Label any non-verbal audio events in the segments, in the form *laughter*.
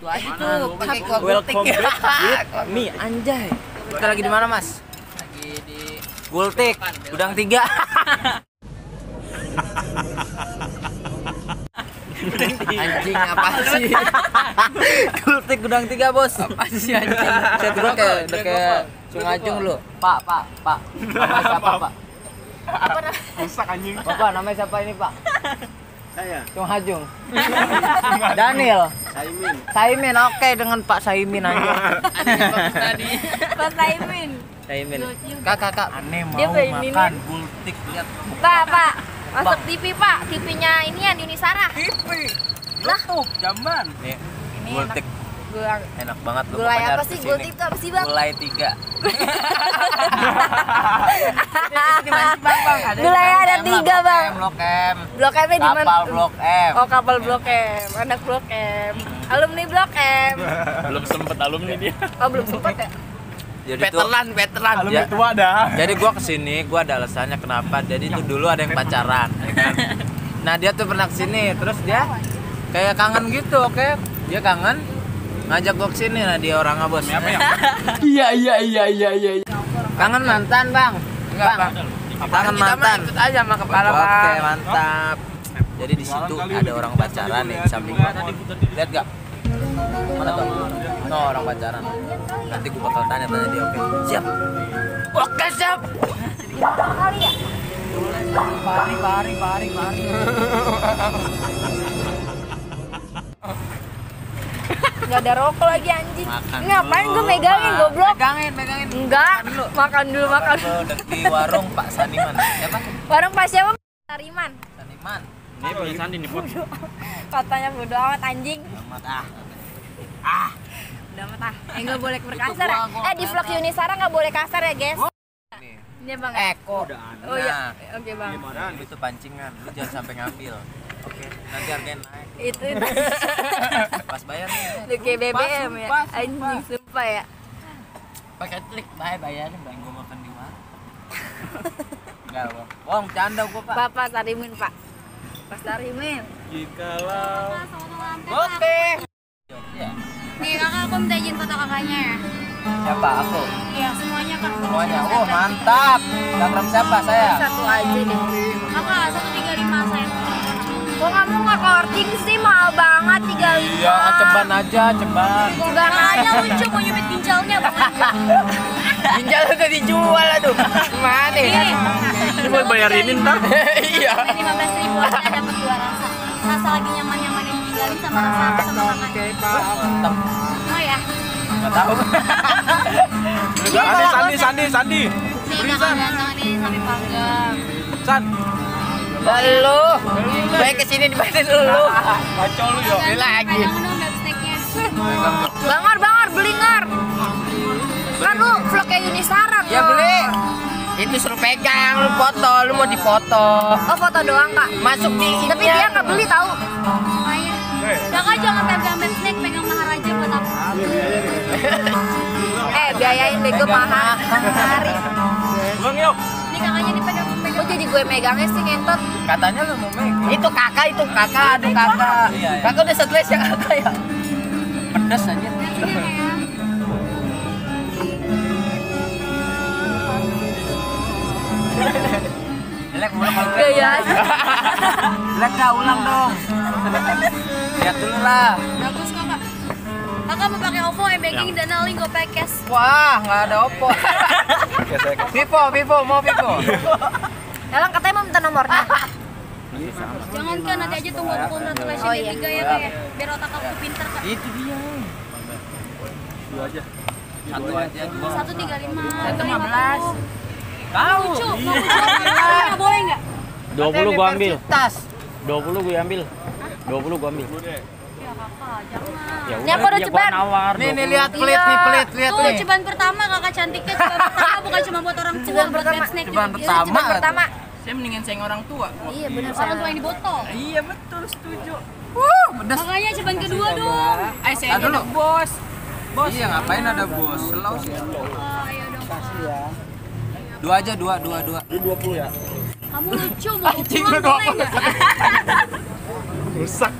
Itu aja tuh, pakai kuah Welcome back with me anjay. Kita lagi di mana mas? Lagi di Gultik, udang tiga. *laughs* anjing apa sih? *laughs* Gultik gudang tiga bos. Apa sih anjing? *laughs* Saya kayak udah kayak Sungajung lu. Pak, pak, pak. Namanya siapa pak? Apa? Rusak anjing. Bapak namanya siapa ini pak? Saya. Cung Hajung. Daniel. Saimin. Saimin, oke dengan Pak Saimin aja. *laughs* Tadi. Pak. Saimin. Kak, kak, kak. Aneh mau Dia makan gultik lihat. Pak, Pak. Masuk TV, Pak. TV-nya ini ya Unisara. TV. Lah. YouTube jamban. Nih, Ini gultik Gula, enak banget lu. gulai apa sih? Gultik itu apa sih, Bang? Gulai tiga. Gulai ada tiga, Bang. Blok M. Blok M di mana? Kapal Blok M. Oh, kapal Blok M. Anak Blok M. Alumni Blok M. Belum sempet alumni dia. Oh, belum sempat ya? Jadi tuh Veteran, veteran. Alumni Ya. tua dah. Jadi gua ke sini, gua ada alasannya kenapa. Jadi itu dulu ada yang pacaran, ya kan? Nah dia tuh pernah ke sini, terus dia kayak kangen gitu, oke? Dia kangen, ngajak gua ke sini. Nah dia orangnya bos. Apa ya? *laughs* Iya, iya, iya, iya, iya. Kangen mantan bang. Enggak, Bang. Kangen Kita mah mantan. ikut aja sama kepala, Oke Bang. mantap. Jadi di situ ada orang pacaran nih samping gua. Lihat gak? Mana tuh? No orang pacaran. Nanti gua bakal tanya-tanya dia. Oke. Siap. Oke siap. Kali ya? Pari pari pari pari. Nggak ada rokok lagi anjing. Makan Ngapain dulu, gue megangin Pak. goblok? Megangin, megangin. Enggak. Makan dulu, makan. Lo di warung Pak Saniman. Siapa? Warung pas siapa? Tariman. Saniman. Ini punya Sandi nih, Pok. Katanya bodo amat anjing. Selamat ah. Udah amat ah. Eh nggak boleh berkasar. gua, ya? gua Eh di vlog Yunisara nggak boleh kasar ya guys. Nih. Ini bang. Eko. Oh iya. Oke bang. Nah, itu pancingan. Lu jangan sampai ngambil. Oke, nanti harganya naik. Itu itu. Pas bayar nih. Lu kayak BBM ya. sumpah, Anjing sumpah ya. Pakai klik bayar bayarin bang gua makan di warung. Enggak, Bang. Bohong, canda gua, Pak. Bapak Tarimin pak. Pak Tarimin. Jikalau Oke. Iya. Nih kakak aku minta izin foto kakaknya ya. Siapa? Aku. Iya semuanya kak. Semuanya. Oh, mantap. Instagram siapa saya? Satu aja deh. Kakak, 135 saya. Kok kamu nggak korting sih mahal banget tiga Iya, ceban aja, ceban. Juga Makanya lucu mau nyubit ginjalnya Bang Angga. *laughs* Ginjal udah dijual aduh. Mana? Ini, Ini buat bayarinin ntar. Iya. 15 ribu aja dapat dua rasa. Rasa lagi nyaman-nyaman yang ditinggalin sama rasa sama kakaknya. Mantap. Oh ya, Enggak tahu. *laughs* Sandi, Sandi, Sandi, Sandi. nih kakak ganteng nih sampai panggang. San. Lalu, gue ke sini dibantuin lu. Kacau lu ya. Ini lagi. Bangar bangar beli ngar. Kan lu vlognya Yunisara Ya beli. Itu suruh pegang, lu foto, lu mau dipoto. Oh foto doang kak. Masuk di Tapi dia nggak beli tahu. Kakak jangan pegang band snack, pegang maharaja buat apa? Eh biayain deh gue mahal. Hari. Bang yuk. Jadi gue megangnya sih ngentot? Katanya lu mau megang. Itu kakak, itu kakak, aduh kakak. Iya, iya. Kakak udah stres ya kakak ya. Pedes aja. Dan ya. Jelek ulang kalau Iya ya. Jelek *laughs* dah ulang dong. Lihat dulu lah. Bagus kok kak. Kakak mau pakai OVO, e-banking dan link GoPay cash. Wah, nggak ada Oppo. *laughs* Vivo, Vivo, mau Vivo. *laughs* Elang katanya mau minta nomornya. Jangan kan nanti aja tunggu aku congratulations Oh, oh, iya. tiga ya kak ya. Biar otak aku pinter kak. Itu dia. Dua aja. Satu aja dua. Satu tiga lima. Satu lima belas. Tahu. Lucu. Nggak boleh nggak? 20 gua ambil. Tas. 20 gua ambil. 20 gua ambil. Ya kakak, jangan. Ya apa udah ceban? nawar. Nih, nih 20. lihat pelit nih, pelit, lihat Tuh nih. cobaan pertama kakak cantiknya cobaan pertama bukan cuma buat orang tua, Cobaan buat pertama. snack Cobaan juga. pertama. Coba pertama. Saya mendingan sayang orang tua. Iya benar Orang tua yang di botol. Iya betul, setuju. Makanya cobaan kedua dong. Ayo saya dulu. bos. Bos. Iya ngapain ada bos? Slow sih. Ah, ayo dong. Dua aja dua dua dua. Kamu lucu mau pulang boleh nggak? Rusak.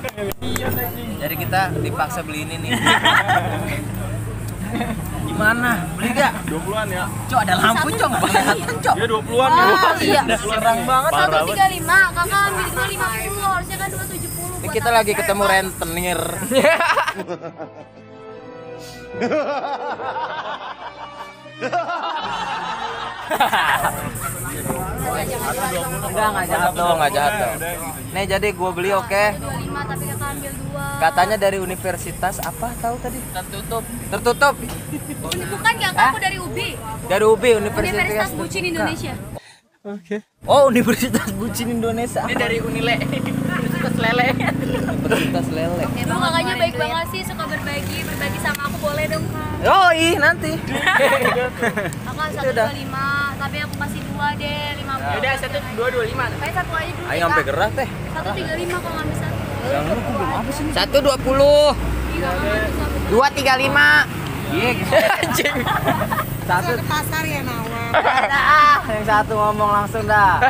Jadi kita dipaksa beli ini nih. *laughs* Gimana? Beli gak? 20-an ya. Cok ada lampu cok nggak kelihatan cok. Dia 20-an Oh, ya. iya. Serang banget. Satu tiga lima, kakak ambil dua lima puluh, harusnya kan dua tujuh puluh. Ini kita lagi ketemu rentenir. *laughs* Enggak, enggak jahat tuh, enggak jahat tuh. Nih jadi gue beli oke. Katanya dari universitas apa tahu tadi? Tertutup. Tertutup. Bukan kakak, aku dari UBI, Dari UB Universitas. Universitas Bucin Indonesia. Oh, Universitas Bucin Indonesia. Ini dari Unile. Universitas Lele. Universitas Lele. Emang kakaknya baik banget sih, suka berbagi, berbagi sama aku boleh dong kak. Oh, ih nanti. Kakak satu dua lima, tapi aku kasih dua deh, lima puluh. Udah satu dua dua lima. Kayak satu aja dulu. Ayo deh, sampai gerah teh. Satu tiga lima kalau ngambil satu. Satu dua puluh. Iya. Dua tiga lima. Iya. *laughs* Anjing. Satu ke pasar ya nawar. *laughs* ah, yang satu ngomong langsung dah. *laughs*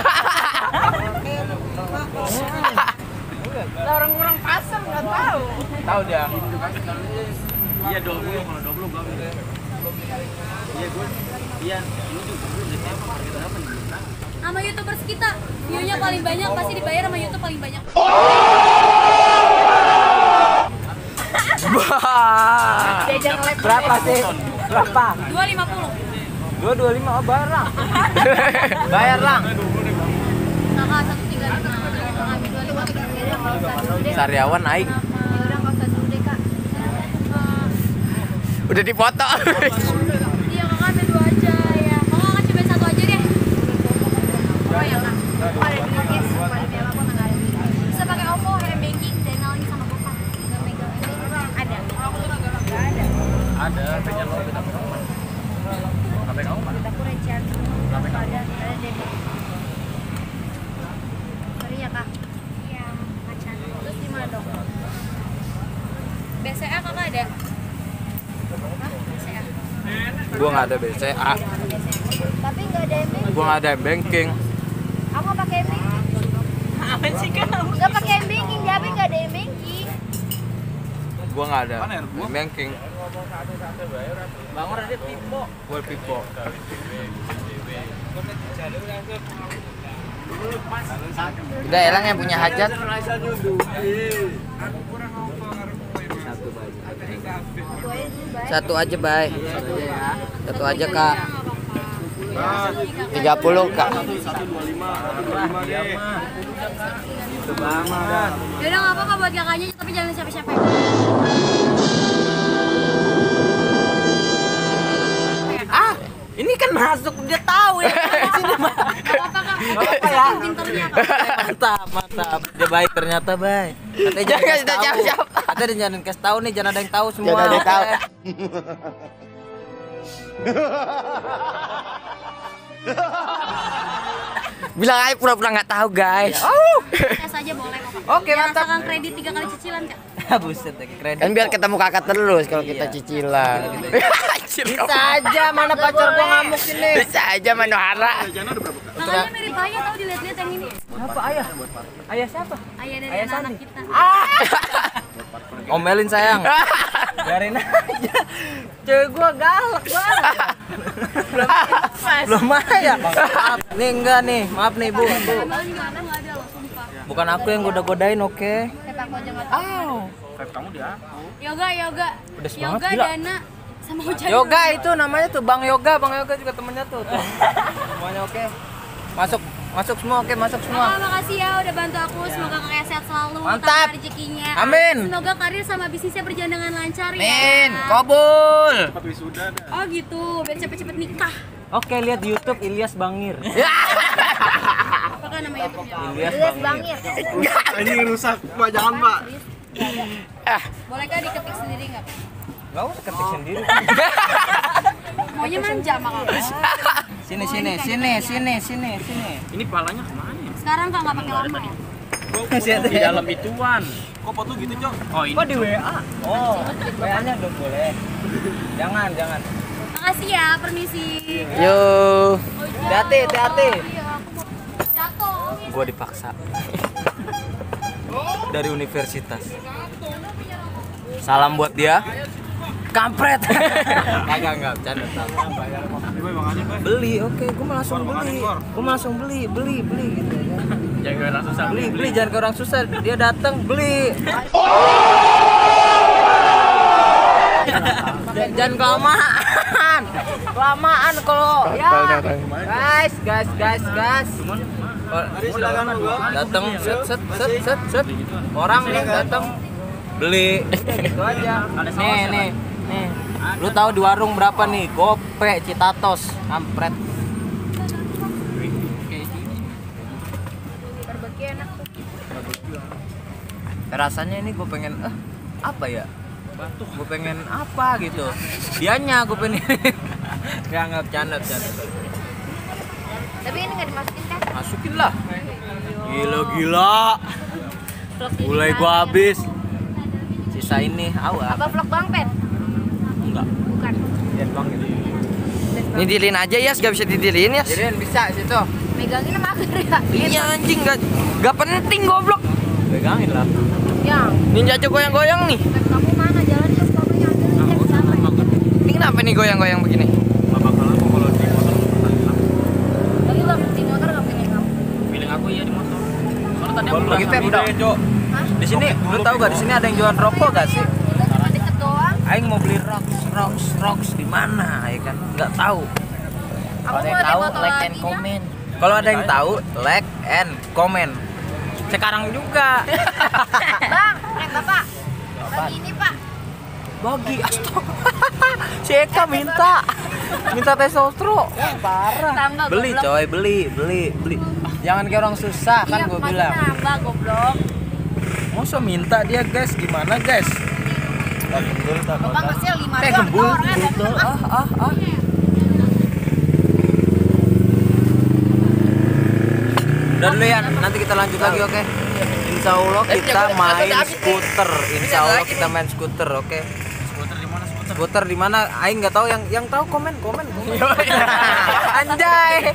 Lah orang-orang pasar nggak tahu. Tahu dia. Iya 20 kalau 20 gua ambil. Iya gue. Iya, ini juga gue beli tembak harga berapa nih? Sama youtubers kita, view-nya paling banyak pasti dibayar sama YouTube paling banyak. Berapa sih? Berapa? Dua lima puluh. Dua dua lima oh bayar lang. bayar lang. Kakak satu tiga lima. Kakak ambil dua lima tiga lima. Kalau satu deh. Sariawan naik. Ya udah kalau satu deh kak. Udah dipoto. Iya kakak ambil dua aja ya. Kalau kakak cobain satu aja deh. Oh ya kak. Oh, ada di guys. Ada di apa nggak ada. Bisa pakai OVO, hair banking, dan lagi sama GoPay. Nggak megang Ada. Nggak ada. Ada, pengen lo kita kamu. Sampai kamu mana? Aku recehan. Ada, ada debit. Sorry ya kak. Iya, macan. Terus di mana dong? BCA kakak ada? Hah? BCA? Gua nggak ada BCA. Tapi nggak ada MBanking. Gua nggak ada banking. Aku nggak pakai MBanking. Apa sih kamu? Nggak pakai MBanking, Jabe nggak ada MBanking. Gua nggak ada Mana ya, gua? banking. Bangor ada Pipo. Gua pipo. Udah elang yang punya hajat. Satu aja, Bay. Satu aja, Kak. 30, Kak. Yaudah nggak apa-apa buat kakaknya, tapi jangan siapa-siapa. Ah, ini kan masuk dia tahu ya. *laughs* Sini mah. Apa-apa ya? Pinternya. Mantap, mantap. Dia baik ternyata, baik. Katanya Jangan kasih tahu siapa-siapa. Katanya jangan kasih tahu nih, jangan ada yang tahu semua. Jangan ada yang tahu. Oke. *laughs* Bilang aja pura-pura nggak tahu, guys. Tes aja boleh. *laughs* Oke, Jangan mantap. sekarang kredit tiga kali cicilan kak. *laughs* Buset, lagi kredit. Kan biar ketemu kakak terus kalau kita Iya. cicilan. *laughs* Bisa aja mana pacar gua ngamuk ini. Bisa aja Manohara. Makanya mirip ayah tau dilihat-lihat yang ini. Apa ayah? Ayah siapa? Ayah dari Ayah anak kita. Omelin sayang. Biarin aja. Cewek gua galak banget. Belum belum ayah. Maaf, nih enggak nih. Maaf nih, Bu. Bukan aku yang goda-godain, oke? Tahu. Vape kamu dia. Yoga, yoga. Pedes Yoga, gila. Dana, sama Hujan. Yoga itu namanya tuh Bang Yoga. Bang Yoga juga temennya tuh. tuh. Semuanya oke. Masuk, masuk semua oke, masuk semua. Kakak makasih ya udah bantu aku. Semoga kakak sehat selalu. Mantap. tambah rezekinya. Amin. Semoga karir sama bisnisnya berjalan dengan lancar ya. Min, kabul. Cepat wisuda dah. Oh gitu, biar cepet-cepet nikah. Oke, lihat di YouTube Ilyas Bangir. *laughs* Apakah nama YouTube-nya? Ilyas Bangir. Ini rusak, Pak. Jangan, Pak. Ah, Bolehkah diketik sendiri nggak? Gak usah ketik sendiri. Maunya manja sama kakak. *laughs* Sini, sini, sini, sini, sini, sini. Ini palanya ke mana ya? Sekarang kak nggak pakai lama ya? Di dalam ituan. Kok foto gitu, Cok? Oh, ini. Kok di WA? Oh, WA-nya udah boleh. Jangan, jangan. Makasih ya, permisi. yo. Oh, Hati-hati, hati-hati. Iya, aku mau jatuh. Oh, iya. Gua dipaksa. *laughs* dari universitas. Salam buat dia. Kampret. Kagak enggak, bercanda. Beli, oke, gue mau langsung beli. Gue mau langsung beli, beli, beli gitu ya. Jangan orang susah. Beli, beli jangan ke orang susah. Dia datang beli. Jangan- Jangan kelamaan. Kelamaan kalau ya. Guys, guys, guys, guys. Datang set set set set set. Orang nih datang beli gitu aja. Nih, nih, nih. Lu tahu di warung berapa nih? Gope Citatos, kampret. Barbecue enak tuh. rasanya ini gue pengen eh apa ya gue pengen apa gitu dianya gue pengen *laughs* nggak nggak bercanda bercanda Tapi ini nggak dimasukin kan? masukin lah gila gila mulai gue habis sisa ini awal Apa vlog Bang Pen? Bang gitu Nidilin aja ya, gak bisa didilin ya. jadi bisa situ Megangin sama ya. Iya anjing gak, gak penting goblok. pegangin lah Yang. Ninja aja goyang-goyang nih. Kamu mana jalannya kamu yang sama. Ini kenapa nih goyang-goyang begini? Lagi bang di motor nggak pengen kamu. Feeling aku iya di motor. Soalnya tadi aku lagi Hah? di sini lu tahu gak di sini ada yang jualan rokok gak sih Kita cuma deket doang. Aing mau beli rocks rocks rocks di mana ya kan nggak tahu Aku mau ada motor lagi comment. Kalau ada yang tahu, like and comment. Sekarang juga. *laughs* Bang, eh bapak. Bagi ini pak. Bagi astaga. *laughs* si Eka minta. Minta tesostro. Wah, parah. Tambah Beli goblok. coy, beli, beli, beli. Jangan kayak orang susah kan Iya, gue bilang. nambah goblok. Masa minta dia guys, gimana guys? Bapak ngasih lima Eh doang. gembul, orangnya gembul. dateng, Ah, ah, ah. Dan dulu ya, nanti kita lanjut lagi oke. Insya Allah kita main skuter. Insya Allah kita main skuter oke. Skuter di mana skuter? Di mana? Aing nggak tahu yang yang tahu komen komen. *laughs* *laughs* Anjay.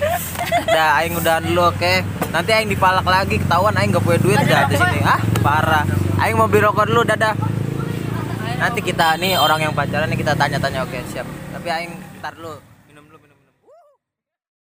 Udah Aing udah dulu oke. Nanti Aing dipalak lagi ketahuan Aing nggak punya duit dah di sini. Ah parah. Aing mau beli rokok dulu dadah. Nanti kita nih orang yang pacaran nih kita tanya-tanya oke siap. Tapi Aing ntar dulu